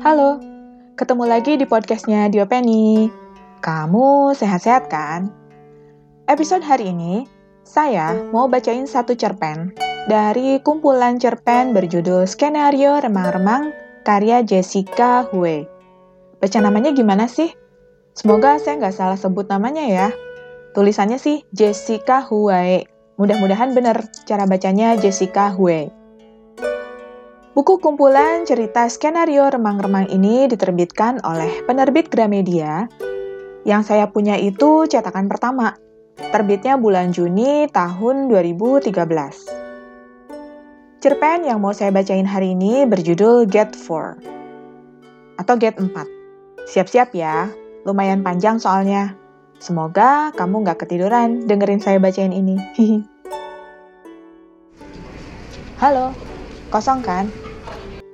Halo, ketemu lagi di podcastnya Diopeni. Kamu sehat-sehat kan? Episode hari ini, saya mau bacain satu cerpen dari kumpulan cerpen berjudul Skenario Remang-Remang karya Jessica Hue. Baca namanya gimana sih? Semoga saya nggak salah sebut namanya ya. Tulisannya sih Jessica Hue. Mudah-mudahan benar cara bacanya Jessica Hue. Buku kumpulan cerita skenario remang-remang ini diterbitkan oleh penerbit Gramedia. Yang saya punya itu cetakan pertama. Terbitnya bulan Juni tahun 2013. Cerpen yang mau saya bacain hari ini berjudul Get 4 atau Get 4. Siap-siap ya, lumayan panjang soalnya. Semoga kamu nggak ketiduran dengerin saya bacain ini. Halo, kosong kan?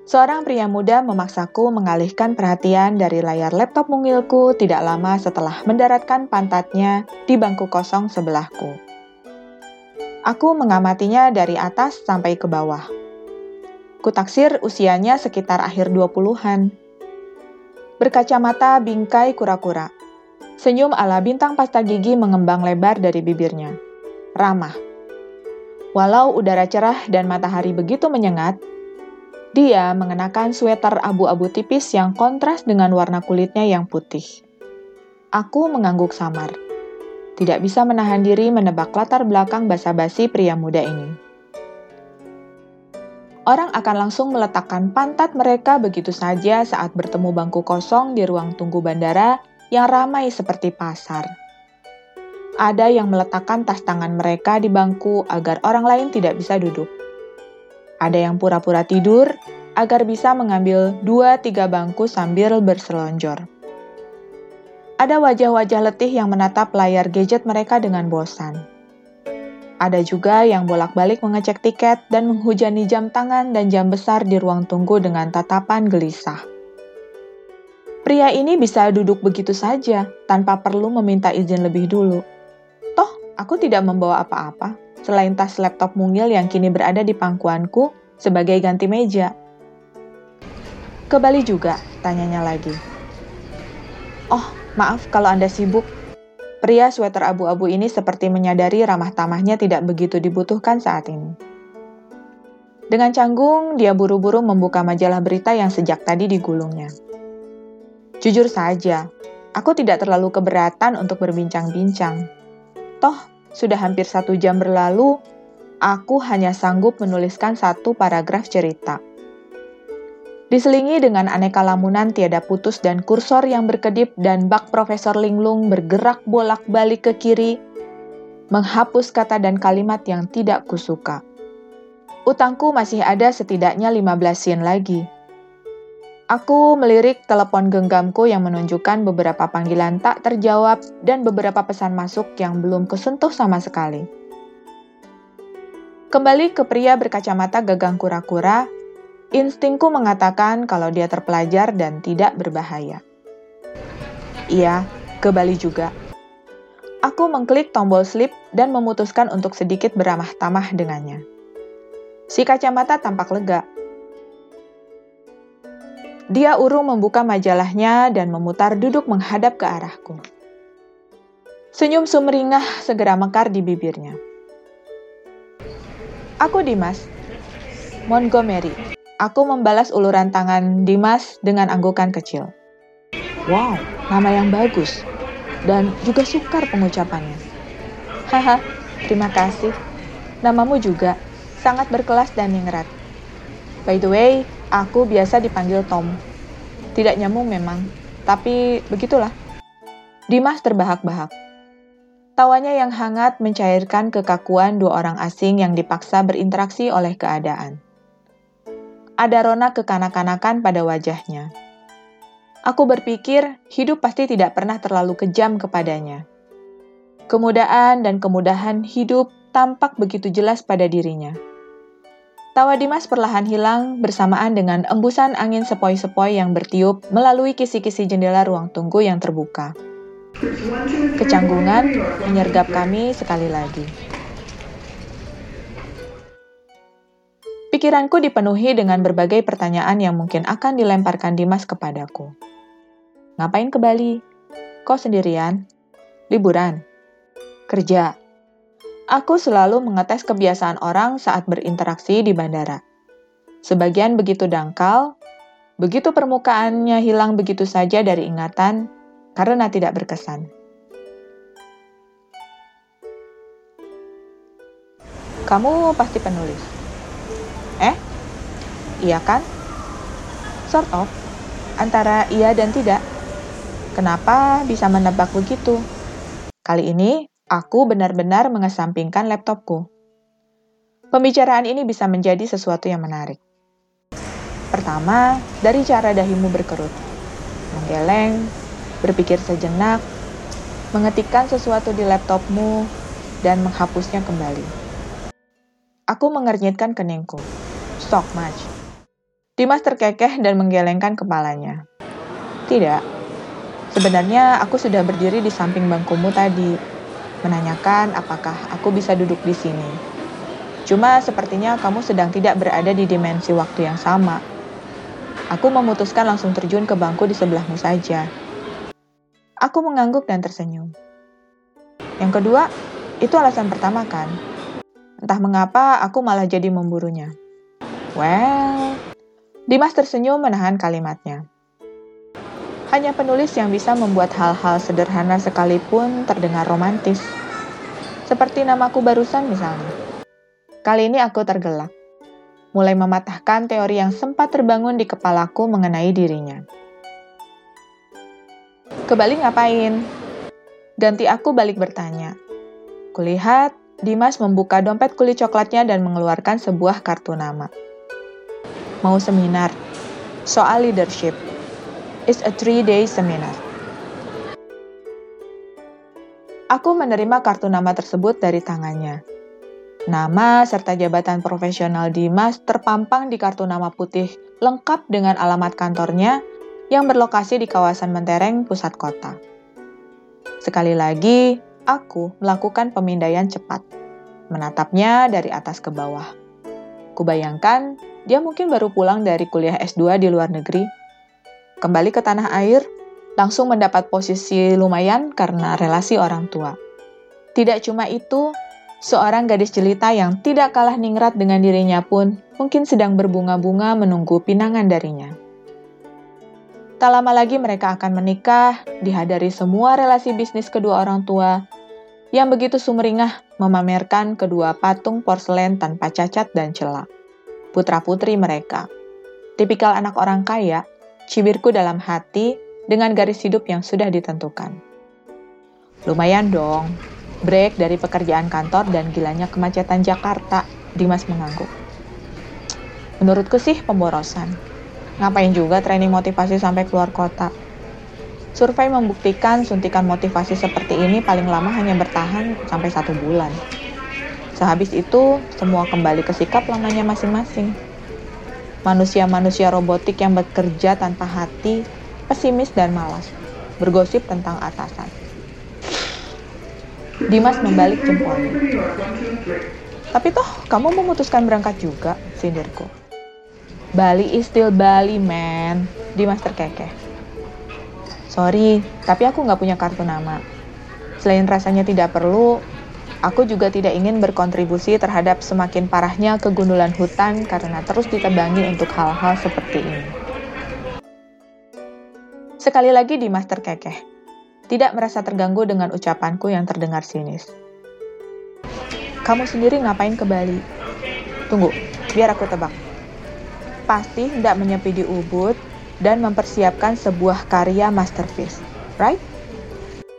Seorang pria muda memaksaku mengalihkan perhatian dari layar laptop mungilku tidak lama setelah mendaratkan pantatnya di bangku kosong sebelahku. Aku mengamatinya dari atas sampai ke bawah. Kutaksir usianya sekitar akhir 20-an. Berkacamata bingkai kura-kura. Senyum ala bintang pasta gigi mengembang lebar dari bibirnya. Ramah. Walau udara cerah dan matahari begitu menyengat, dia mengenakan sweater abu-abu tipis yang kontras dengan warna kulitnya yang putih. Aku mengangguk samar. Tidak bisa menahan diri menebak latar belakang basa-basi pria muda ini. Orang akan langsung meletakkan pantat mereka begitu saja saat bertemu bangku kosong di ruang tunggu bandara yang ramai seperti pasar. Ada yang meletakkan tas tangan mereka di bangku agar orang lain tidak bisa duduk. Ada yang pura-pura tidur agar bisa mengambil dua tiga bangku sambil berselonjor. Ada wajah-wajah letih yang menatap layar gadget mereka dengan bosan. Ada juga yang bolak-balik mengecek tiket dan menghujani jam tangan dan jam besar di ruang tunggu dengan tatapan gelisah. Pria ini bisa duduk begitu saja tanpa perlu meminta izin lebih dulu. Toh, aku tidak membawa apa-apa selain tas laptop mungil yang kini berada di pangkuanku sebagai ganti meja. Ke Bali juga, tanyanya lagi. Oh, maaf kalau Anda sibuk. Pria sweater abu-abu ini seperti menyadari ramah tamahnya tidak begitu dibutuhkan saat ini. Dengan canggung, dia buru-buru membuka majalah berita yang sejak tadi digulungnya. Jujur saja, aku tidak terlalu keberatan untuk berbincang-bincang. Toh, sudah hampir satu jam berlalu, aku hanya sanggup menuliskan satu paragraf cerita. Diselingi dengan aneka lamunan tiada putus dan kursor yang berkedip dan bak Profesor Linglung bergerak bolak-balik ke kiri, menghapus kata dan kalimat yang tidak kusuka. Utangku masih ada setidaknya 15 sen lagi. Aku melirik telepon genggamku yang menunjukkan beberapa panggilan tak terjawab dan beberapa pesan masuk yang belum kesentuh sama sekali. Kembali ke pria berkacamata gagang kura-kura, instingku mengatakan kalau dia terpelajar dan tidak berbahaya. Iya, ke Bali juga. Aku mengklik tombol slip dan memutuskan untuk sedikit beramah tamah dengannya. Si kacamata tampak lega, dia urung membuka majalahnya dan memutar duduk menghadap ke arahku. Senyum sumringah segera mekar di bibirnya. Aku Dimas. Montgomery. Aku membalas uluran tangan Dimas dengan anggukan kecil. Wow, nama yang bagus. Dan juga sukar pengucapannya. Haha, terima kasih. Namamu juga sangat berkelas dan ningrat. By the way, Aku biasa dipanggil Tom. Tidak nyambung memang, tapi begitulah. Dimas terbahak-bahak. Tawanya yang hangat mencairkan kekakuan dua orang asing yang dipaksa berinteraksi oleh keadaan. Ada rona kekanak-kanakan pada wajahnya. Aku berpikir hidup pasti tidak pernah terlalu kejam kepadanya. Kemudaan dan kemudahan hidup tampak begitu jelas pada dirinya. Tawa Dimas perlahan hilang bersamaan dengan embusan angin sepoi-sepoi yang bertiup melalui kisi-kisi jendela ruang tunggu yang terbuka. Kecanggungan menyergap kami sekali lagi. Pikiranku dipenuhi dengan berbagai pertanyaan yang mungkin akan dilemparkan Dimas kepadaku. Ngapain ke Bali? Kok sendirian? Liburan? Kerja? Aku selalu mengetes kebiasaan orang saat berinteraksi di bandara. Sebagian begitu dangkal, begitu permukaannya hilang begitu saja dari ingatan karena tidak berkesan. Kamu pasti penulis. Eh? Iya kan? Sort of. Antara iya dan tidak. Kenapa bisa menebak begitu? Kali ini, aku benar-benar mengesampingkan laptopku. Pembicaraan ini bisa menjadi sesuatu yang menarik. Pertama, dari cara dahimu berkerut. Menggeleng, berpikir sejenak, mengetikkan sesuatu di laptopmu, dan menghapusnya kembali. Aku mengernyitkan keningku. Stock match. Dimas terkekeh dan menggelengkan kepalanya. Tidak. Sebenarnya aku sudah berdiri di samping bangkumu tadi, menanyakan apakah aku bisa duduk di sini. Cuma sepertinya kamu sedang tidak berada di dimensi waktu yang sama. Aku memutuskan langsung terjun ke bangku di sebelahmu saja. Aku mengangguk dan tersenyum. Yang kedua, itu alasan pertama kan? Entah mengapa aku malah jadi memburunya. Well, Dimas tersenyum menahan kalimatnya. Hanya penulis yang bisa membuat hal-hal sederhana sekalipun terdengar romantis. Seperti namaku barusan misalnya. Kali ini aku tergelak. Mulai mematahkan teori yang sempat terbangun di kepalaku mengenai dirinya. Kebalik ngapain? Ganti aku balik bertanya. Kulihat Dimas membuka dompet kulit coklatnya dan mengeluarkan sebuah kartu nama. Mau seminar. Soal leadership. It's a three-day seminar. Aku menerima kartu nama tersebut dari tangannya. Nama serta jabatan profesional Dimas terpampang di kartu nama putih lengkap dengan alamat kantornya yang berlokasi di kawasan Mentereng, pusat kota. Sekali lagi, Aku melakukan pemindaian cepat, menatapnya dari atas ke bawah. Kubayangkan dia mungkin baru pulang dari kuliah S2 di luar negeri. Kembali ke tanah air, langsung mendapat posisi lumayan karena relasi orang tua. Tidak cuma itu, seorang gadis jelita yang tidak kalah ningrat dengan dirinya pun mungkin sedang berbunga-bunga menunggu pinangan darinya. Tak lama lagi mereka akan menikah, dihadiri semua relasi bisnis kedua orang tua, yang begitu sumringah memamerkan kedua patung porselen tanpa cacat dan celah. Putra-putri mereka. Tipikal anak orang kaya, cibirku dalam hati dengan garis hidup yang sudah ditentukan. Lumayan dong, break dari pekerjaan kantor dan gilanya kemacetan Jakarta, Dimas mengangguk. Menurutku sih pemborosan. Ngapain juga training motivasi sampai keluar kota? Survei membuktikan suntikan motivasi seperti ini paling lama hanya bertahan sampai satu bulan. Sehabis itu, semua kembali ke sikap lamanya masing-masing. Manusia-manusia robotik yang bekerja tanpa hati, pesimis dan malas, bergosip tentang atasan. Dimas membalik jempolnya. Tapi toh, kamu memutuskan berangkat juga, sindirku. Bali is still Bali, man. Dimas terkekeh. Sorry, tapi aku nggak punya kartu nama. Selain rasanya tidak perlu, aku juga tidak ingin berkontribusi terhadap semakin parahnya kegundulan hutan karena terus ditebangi untuk hal-hal seperti ini. Sekali lagi di Master Kekeh, tidak merasa terganggu dengan ucapanku yang terdengar sinis. Kamu sendiri ngapain ke Bali? Tunggu, biar aku tebak. Pasti tidak menyepi di Ubud dan mempersiapkan sebuah karya masterpiece, right?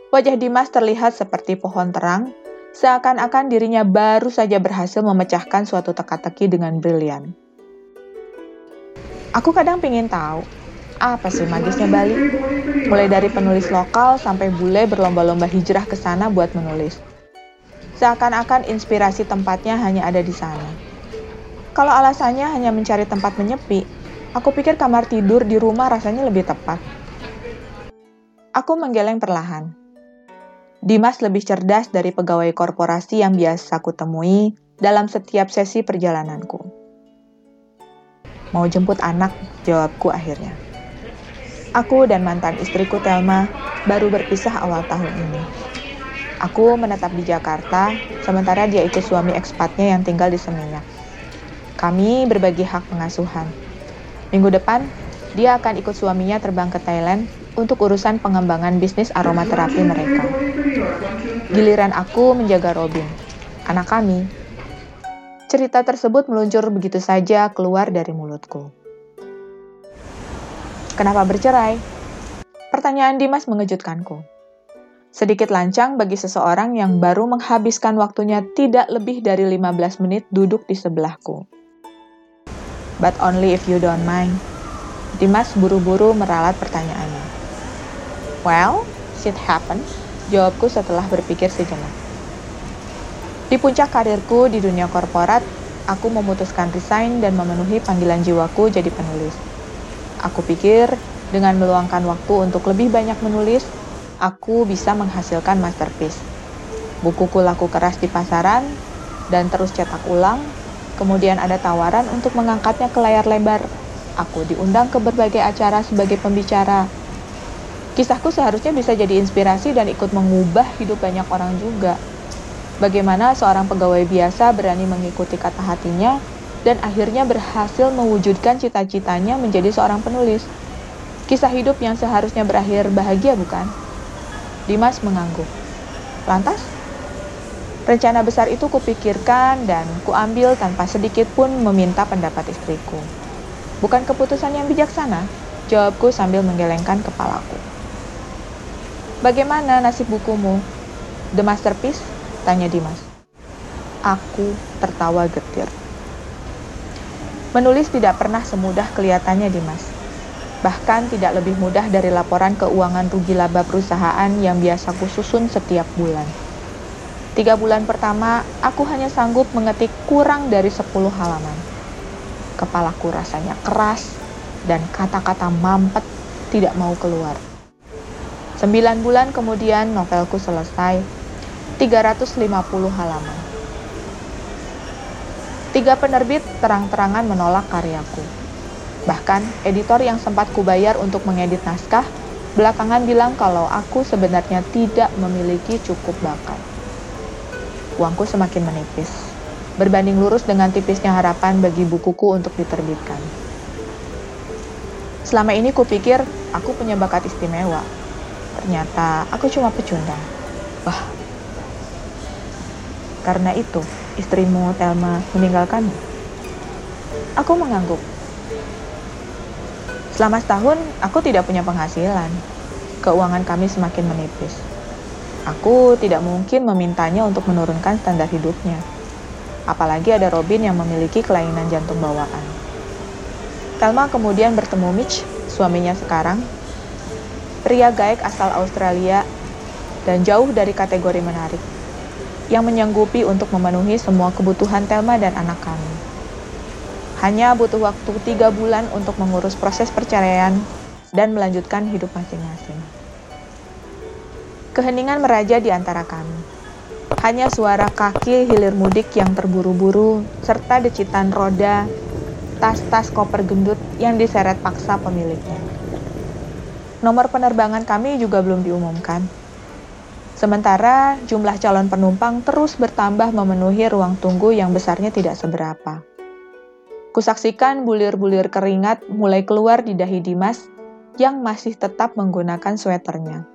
Wajah Dimas terlihat seperti pohon terang, seakan-akan dirinya baru saja berhasil memecahkan suatu teka-teki dengan brilian. Aku kadang ingin tahu, apa sih magisnya Bali? Mulai dari penulis lokal sampai bule berlomba-lomba hijrah ke sana buat menulis. Seakan-akan inspirasi tempatnya hanya ada di sana. Kalau alasannya hanya mencari tempat menyepi, Aku pikir kamar tidur di rumah rasanya lebih tepat. Aku menggeleng perlahan. Dimas lebih cerdas dari pegawai korporasi yang biasa aku temui dalam setiap sesi perjalananku. Mau jemput anak, jawabku akhirnya. Aku dan mantan istriku Telma baru berpisah awal tahun ini. Aku menetap di Jakarta, sementara dia ikut suami ekspatnya yang tinggal di Seminyak. Kami berbagi hak pengasuhan. Minggu depan, dia akan ikut suaminya terbang ke Thailand untuk urusan pengembangan bisnis aromaterapi mereka. Giliran aku menjaga Robin, anak kami. Cerita tersebut meluncur begitu saja keluar dari mulutku. Kenapa bercerai? Pertanyaan Dimas mengejutkanku. Sedikit lancang bagi seseorang yang baru menghabiskan waktunya tidak lebih dari 15 menit duduk di sebelahku. But only if you don't mind. Dimas buru-buru meralat pertanyaannya. Well, shit happens, jawabku setelah berpikir sejenak. Di puncak karirku di dunia korporat, aku memutuskan resign dan memenuhi panggilan jiwaku jadi penulis. Aku pikir dengan meluangkan waktu untuk lebih banyak menulis, aku bisa menghasilkan masterpiece. Bukuku laku keras di pasaran dan terus cetak ulang. Kemudian ada tawaran untuk mengangkatnya ke layar lebar. Aku diundang ke berbagai acara sebagai pembicara. Kisahku seharusnya bisa jadi inspirasi dan ikut mengubah hidup banyak orang juga. Bagaimana seorang pegawai biasa berani mengikuti kata hatinya dan akhirnya berhasil mewujudkan cita-citanya menjadi seorang penulis. Kisah hidup yang seharusnya berakhir bahagia, bukan? Dimas mengangguk. Lantas, rencana besar itu kupikirkan dan kuambil tanpa sedikit pun meminta pendapat istriku. Bukan keputusan yang bijaksana, jawabku sambil menggelengkan kepalaku. Bagaimana nasib bukumu? The Masterpiece? Tanya Dimas. Aku tertawa getir. Menulis tidak pernah semudah kelihatannya, Dimas. Bahkan tidak lebih mudah dari laporan keuangan rugi laba perusahaan yang biasa kususun setiap bulan. Tiga bulan pertama, aku hanya sanggup mengetik kurang dari 10 halaman. Kepalaku rasanya keras, dan kata-kata mampet tidak mau keluar. Sembilan bulan kemudian novelku selesai, 350 halaman. Tiga penerbit terang-terangan menolak karyaku. Bahkan, editor yang sempat kubayar untuk mengedit naskah, belakangan bilang kalau aku sebenarnya tidak memiliki cukup bakat. Uangku semakin menipis, berbanding lurus dengan tipisnya harapan bagi bukuku untuk diterbitkan. Selama ini kupikir aku punya bakat istimewa. Ternyata aku cuma pecundang. Wah. Karena itu, istrimu Telma meninggalkanmu? Aku mengangguk. Selama setahun, aku tidak punya penghasilan. Keuangan kami semakin menipis. Aku tidak mungkin memintanya untuk menurunkan standar hidupnya. Apalagi ada Robin yang memiliki kelainan jantung bawaan. Telma kemudian bertemu Mitch, suaminya sekarang, pria gaek asal Australia dan jauh dari kategori menarik yang menyanggupi untuk memenuhi semua kebutuhan Telma dan anak kami. Hanya butuh waktu tiga bulan untuk mengurus proses perceraian dan melanjutkan hidup masing-masing. Keheningan meraja di antara kami. Hanya suara kaki hilir mudik yang terburu-buru, serta decitan roda, tas-tas koper gendut yang diseret paksa pemiliknya. Nomor penerbangan kami juga belum diumumkan, Sementara jumlah calon penumpang terus bertambah memenuhi ruang tunggu yang besarnya tidak seberapa. Kusaksikan bulir-bulir keringat mulai keluar di dahi Dimas yang masih tetap menggunakan sweaternya.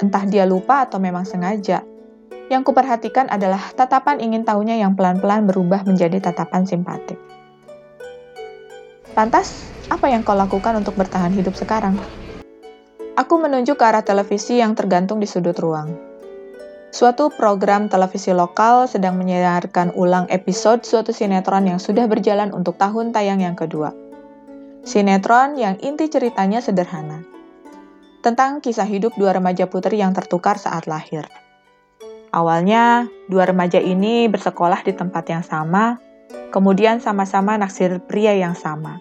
Entah dia lupa atau memang sengaja, yang kuperhatikan adalah tatapan ingin tahunya yang pelan-pelan berubah menjadi tatapan simpatik. Lantas, apa yang kau lakukan untuk bertahan hidup sekarang? Aku menunjuk ke arah televisi yang tergantung di sudut ruang. Suatu program televisi lokal sedang menyiarkan ulang episode suatu sinetron yang sudah berjalan untuk tahun tayang yang kedua. Sinetron yang inti ceritanya sederhana. Tentang kisah hidup dua remaja putri yang tertukar saat lahir. Awalnya, dua remaja ini bersekolah di tempat yang sama, kemudian sama-sama naksir pria yang sama.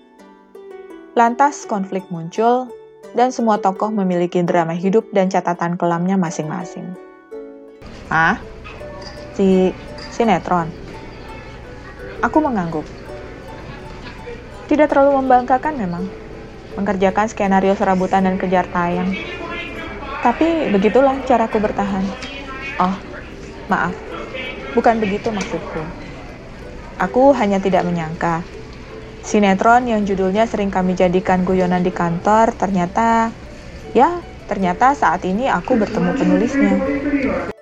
Lantas konflik muncul, dan semua tokoh memiliki drama hidup dan catatan kelamnya masing-masing. Ah, si sinetron. Aku mengangguk. Tidak terlalu membanggakan memang, mengerjakan skenario serabutan dan kejar tayang. Tapi begitulah caraku bertahan. Oh, maaf, bukan begitu maksudku. Aku hanya tidak menyangka. Sinetron yang judulnya sering kami jadikan guyonan di kantor ternyata, ya ternyata saat ini aku bertemu penulisnya.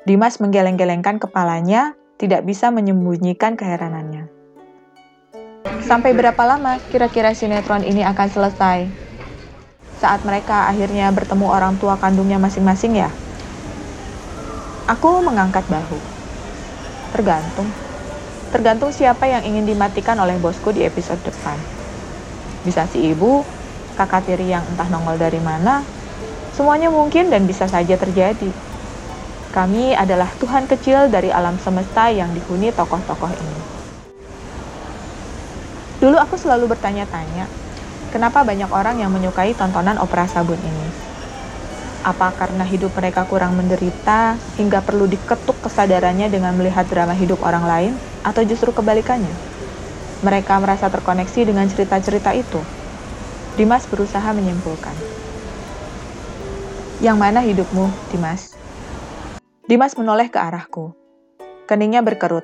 Dimas menggeleng-gelengkan kepalanya, tidak bisa menyembunyikan keheranannya. Sampai berapa lama kira-kira sinetron ini akan selesai? Saat mereka akhirnya bertemu orang tua kandungnya masing-masing ya? Aku mengangkat bahu. Tergantung. Tergantung siapa yang ingin dimatikan oleh bosku di episode depan. Bisa si ibu, kakak tiri yang entah nongol dari mana, semuanya mungkin dan bisa saja terjadi. Kami adalah Tuhan kecil dari alam semesta yang dihuni tokoh-tokoh ini. Dulu aku selalu bertanya-tanya, kenapa banyak orang yang menyukai tontonan opera sabun ini? Apa karena hidup mereka kurang menderita hingga perlu diketuk kesadarannya dengan melihat drama hidup orang lain, atau justru kebalikannya? Mereka merasa terkoneksi dengan cerita-cerita itu. Dimas berusaha menyimpulkan. Yang mana hidupmu, Dimas? Dimas menoleh ke arahku. Keningnya berkerut.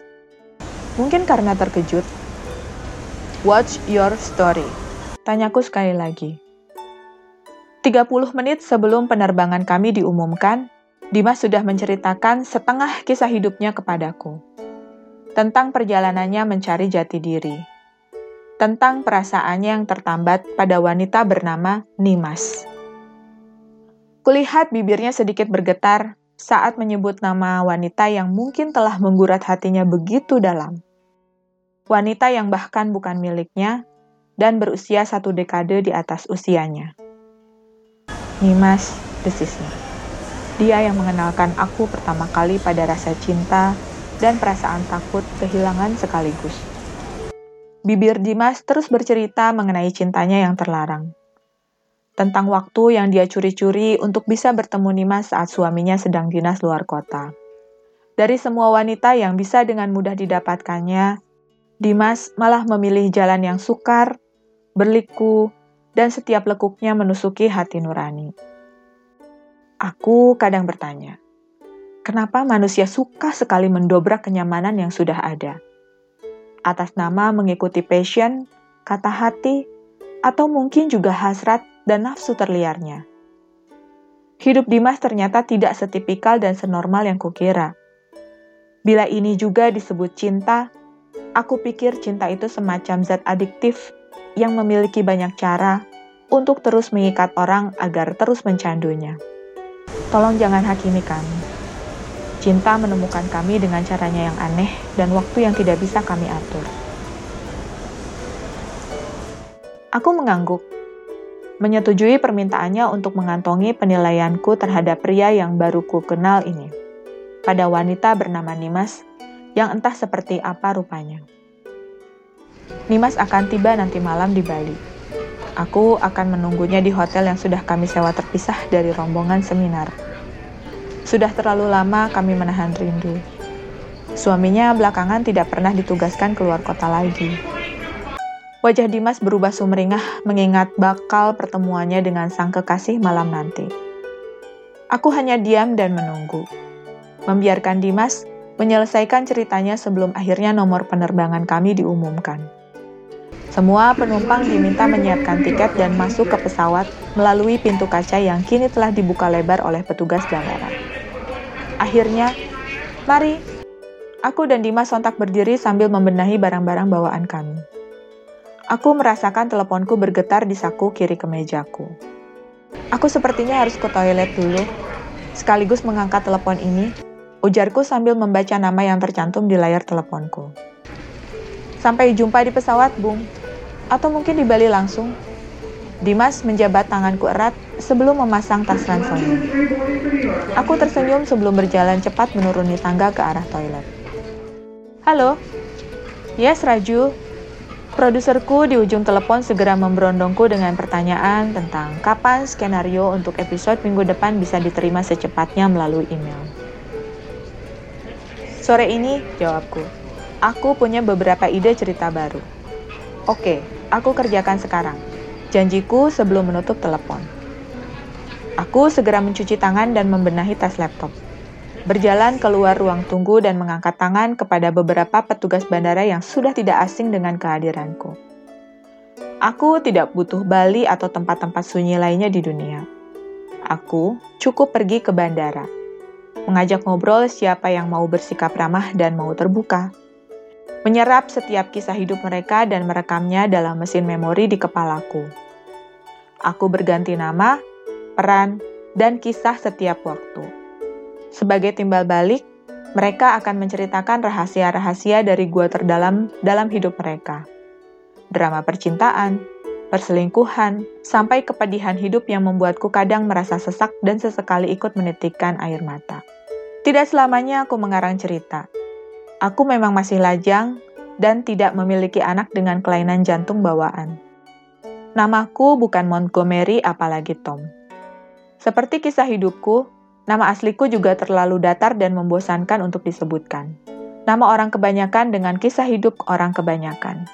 Mungkin karena terkejut. Watch your story. Tanyaku sekali lagi. 30 menit sebelum penerbangan kami diumumkan, Dimas sudah menceritakan setengah kisah hidupnya kepadaku. Tentang perjalanannya mencari jati diri. Tentang perasaannya yang tertambat pada wanita bernama Nimas. Kulihat bibirnya sedikit bergetar saat menyebut nama wanita yang mungkin telah menggurat hatinya begitu dalam. Wanita yang bahkan bukan miliknya dan berusia satu dekade di atas usianya. Nimas, desisnya. Dia yang mengenalkan aku pertama kali pada rasa cinta dan perasaan takut kehilangan sekaligus. Bibir Dimas terus bercerita mengenai cintanya yang terlarang tentang waktu yang dia curi-curi untuk bisa bertemu Nimas saat suaminya sedang dinas luar kota. Dari semua wanita yang bisa dengan mudah didapatkannya, Dimas malah memilih jalan yang sukar, berliku, dan setiap lekuknya menusuki hati nurani. Aku kadang bertanya, kenapa manusia suka sekali mendobrak kenyamanan yang sudah ada? Atas nama mengikuti passion, kata hati, atau mungkin juga hasrat dan nafsu terliarnya. Hidup Dimas ternyata tidak setipikal dan senormal yang kukira. Bila ini juga disebut cinta, aku pikir cinta itu semacam zat adiktif yang memiliki banyak cara untuk terus mengikat orang agar terus mencandunya. Tolong jangan hakimi kami. Cinta menemukan kami dengan caranya yang aneh dan waktu yang tidak bisa kami atur. Aku mengangguk menyetujui permintaannya untuk mengantongi penilaianku terhadap pria yang baru ku kenal ini, pada wanita bernama Nimas, yang entah seperti apa rupanya. Nimas akan tiba nanti malam di Bali. Aku akan menunggunya di hotel yang sudah kami sewa terpisah dari rombongan seminar. Sudah terlalu lama kami menahan rindu. Suaminya belakangan tidak pernah ditugaskan keluar kota lagi Wajah Dimas berubah sumringah mengingat bakal pertemuannya dengan sang kekasih malam nanti. Aku hanya diam dan menunggu. Membiarkan Dimas menyelesaikan ceritanya sebelum akhirnya nomor penerbangan kami diumumkan. Semua penumpang diminta menyiapkan tiket dan masuk ke pesawat melalui pintu kaca yang kini telah dibuka lebar oleh petugas bandara. Akhirnya, mari. Aku dan Dimas sontak berdiri sambil membenahi barang-barang bawaan kami. Aku merasakan teleponku bergetar di saku kiri kemejaku. Aku sepertinya harus ke toilet dulu, sekaligus mengangkat telepon ini, ujarku sambil membaca nama yang tercantum di layar teleponku. Sampai jumpa di pesawat, Bung. Atau mungkin di Bali langsung. Dimas menjabat tanganku erat sebelum memasang tas ranselnya. Aku tersenyum sebelum berjalan cepat menuruni tangga ke arah toilet. Halo? Yes, Raju. Produserku di ujung telepon segera memberondongku dengan pertanyaan tentang kapan skenario untuk episode minggu depan bisa diterima secepatnya melalui email. Sore ini, jawabku, aku punya beberapa ide cerita baru. Oke, aku kerjakan sekarang. Janjiku sebelum menutup telepon. Aku segera mencuci tangan dan membenahi tas laptop. Berjalan keluar ruang tunggu dan mengangkat tangan kepada beberapa petugas bandara yang sudah tidak asing dengan kehadiranku. Aku tidak butuh Bali atau tempat-tempat sunyi lainnya di dunia. Aku cukup pergi ke bandara, mengajak ngobrol siapa yang mau bersikap ramah dan mau terbuka, menyerap setiap kisah hidup mereka dan merekamnya dalam mesin memori di kepalaku. Aku berganti nama, peran, dan kisah setiap waktu sebagai timbal balik, mereka akan menceritakan rahasia-rahasia dari gua terdalam dalam hidup mereka. Drama percintaan, perselingkuhan, sampai kepedihan hidup yang membuatku kadang merasa sesak dan sesekali ikut menitikkan air mata. Tidak selamanya aku mengarang cerita. Aku memang masih lajang dan tidak memiliki anak dengan kelainan jantung bawaan. Namaku bukan Montgomery apalagi Tom. Seperti kisah hidupku, Nama asliku juga terlalu datar dan membosankan untuk disebutkan. Nama orang kebanyakan dengan kisah hidup orang kebanyakan.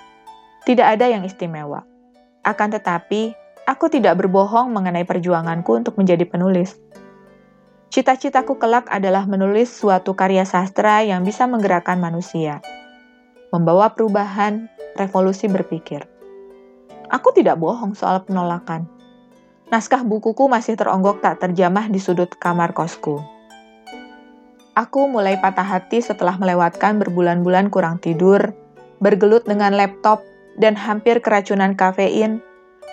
Tidak ada yang istimewa. Akan tetapi, aku tidak berbohong mengenai perjuanganku untuk menjadi penulis. Cita-citaku kelak adalah menulis suatu karya sastra yang bisa menggerakkan manusia, membawa perubahan, revolusi berpikir. Aku tidak bohong soal penolakan Naskah bukuku masih teronggok tak terjamah di sudut kamar kosku. Aku mulai patah hati setelah melewatkan berbulan-bulan kurang tidur, bergelut dengan laptop, dan hampir keracunan kafein.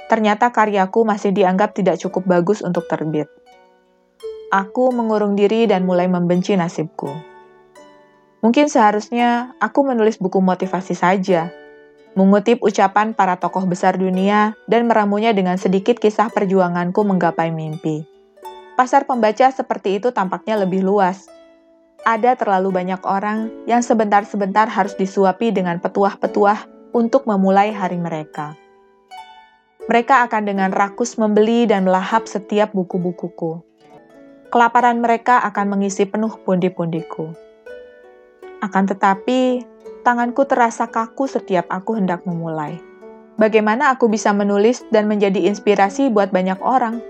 Ternyata karyaku masih dianggap tidak cukup bagus untuk terbit. Aku mengurung diri dan mulai membenci nasibku. Mungkin seharusnya aku menulis buku motivasi saja, mengutip ucapan para tokoh besar dunia dan meramunya dengan sedikit kisah perjuanganku menggapai mimpi. Pasar pembaca seperti itu tampaknya lebih luas. Ada terlalu banyak orang yang sebentar-sebentar harus disuapi dengan petuah-petuah untuk memulai hari mereka. Mereka akan dengan rakus membeli dan melahap setiap buku-bukuku. Kelaparan mereka akan mengisi penuh pundi-pundiku. Akan tetapi, tanganku terasa kaku setiap aku hendak memulai. Bagaimana aku bisa menulis dan menjadi inspirasi buat banyak orang?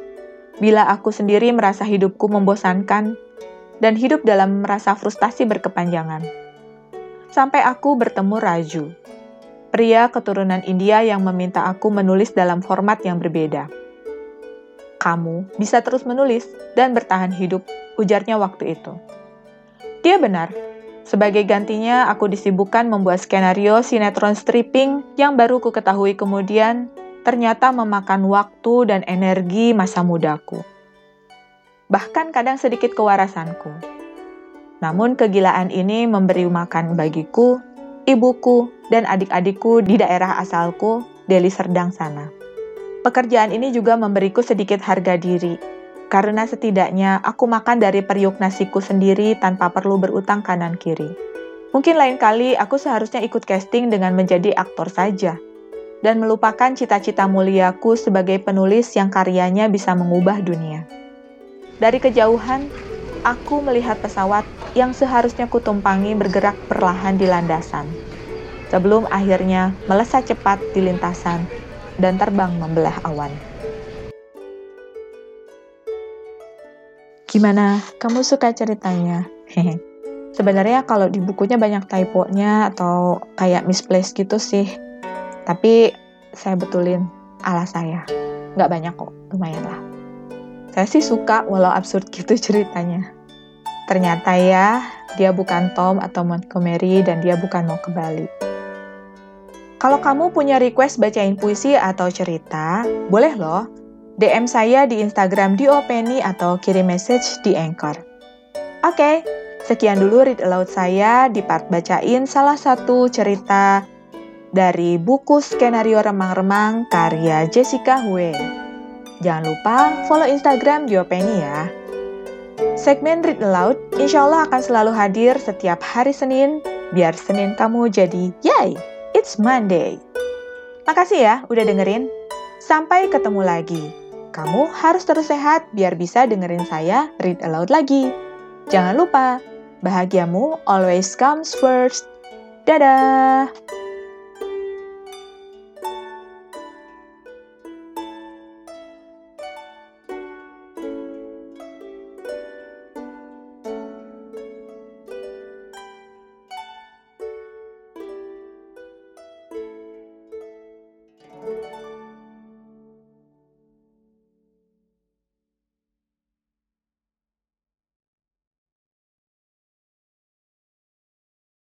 Bila aku sendiri merasa hidupku membosankan dan hidup dalam merasa frustasi berkepanjangan. Sampai aku bertemu Raju, pria keturunan India yang meminta aku menulis dalam format yang berbeda. Kamu bisa terus menulis dan bertahan hidup, ujarnya waktu itu. Dia benar, sebagai gantinya, aku disibukkan membuat skenario sinetron stripping yang baru ku ketahui kemudian ternyata memakan waktu dan energi masa mudaku. Bahkan kadang sedikit kewarasanku. Namun kegilaan ini memberi makan bagiku, ibuku, dan adik-adikku di daerah asalku, Deli Serdang sana. Pekerjaan ini juga memberiku sedikit harga diri, karena setidaknya aku makan dari periuk nasiku sendiri tanpa perlu berutang kanan kiri. Mungkin lain kali aku seharusnya ikut casting dengan menjadi aktor saja, dan melupakan cita-cita muliaku sebagai penulis yang karyanya bisa mengubah dunia. Dari kejauhan, aku melihat pesawat yang seharusnya kutumpangi bergerak perlahan di landasan, sebelum akhirnya melesat cepat di lintasan dan terbang membelah awan. Gimana? Kamu suka ceritanya? Sebenarnya kalau di bukunya banyak typo-nya atau kayak misplace gitu sih. Tapi saya betulin ala saya. Nggak banyak kok, lumayan lah. Saya sih suka walau absurd gitu ceritanya. Ternyata ya, dia bukan Tom atau Montgomery dan dia bukan mau ke Bali. Kalau kamu punya request bacain puisi atau cerita, boleh loh DM saya di Instagram di Openi atau kirim message di Anchor. Oke, okay, sekian dulu read aloud saya di part bacain salah satu cerita dari buku skenario remang-remang karya Jessica Hue. Jangan lupa follow Instagram di Openi ya. Segmen Read Aloud insya Allah akan selalu hadir setiap hari Senin, biar Senin kamu jadi yay, it's Monday. Makasih ya udah dengerin. Sampai ketemu lagi. Kamu harus terus sehat biar bisa dengerin saya read aloud lagi. Jangan lupa, bahagiamu always comes first. Dadah!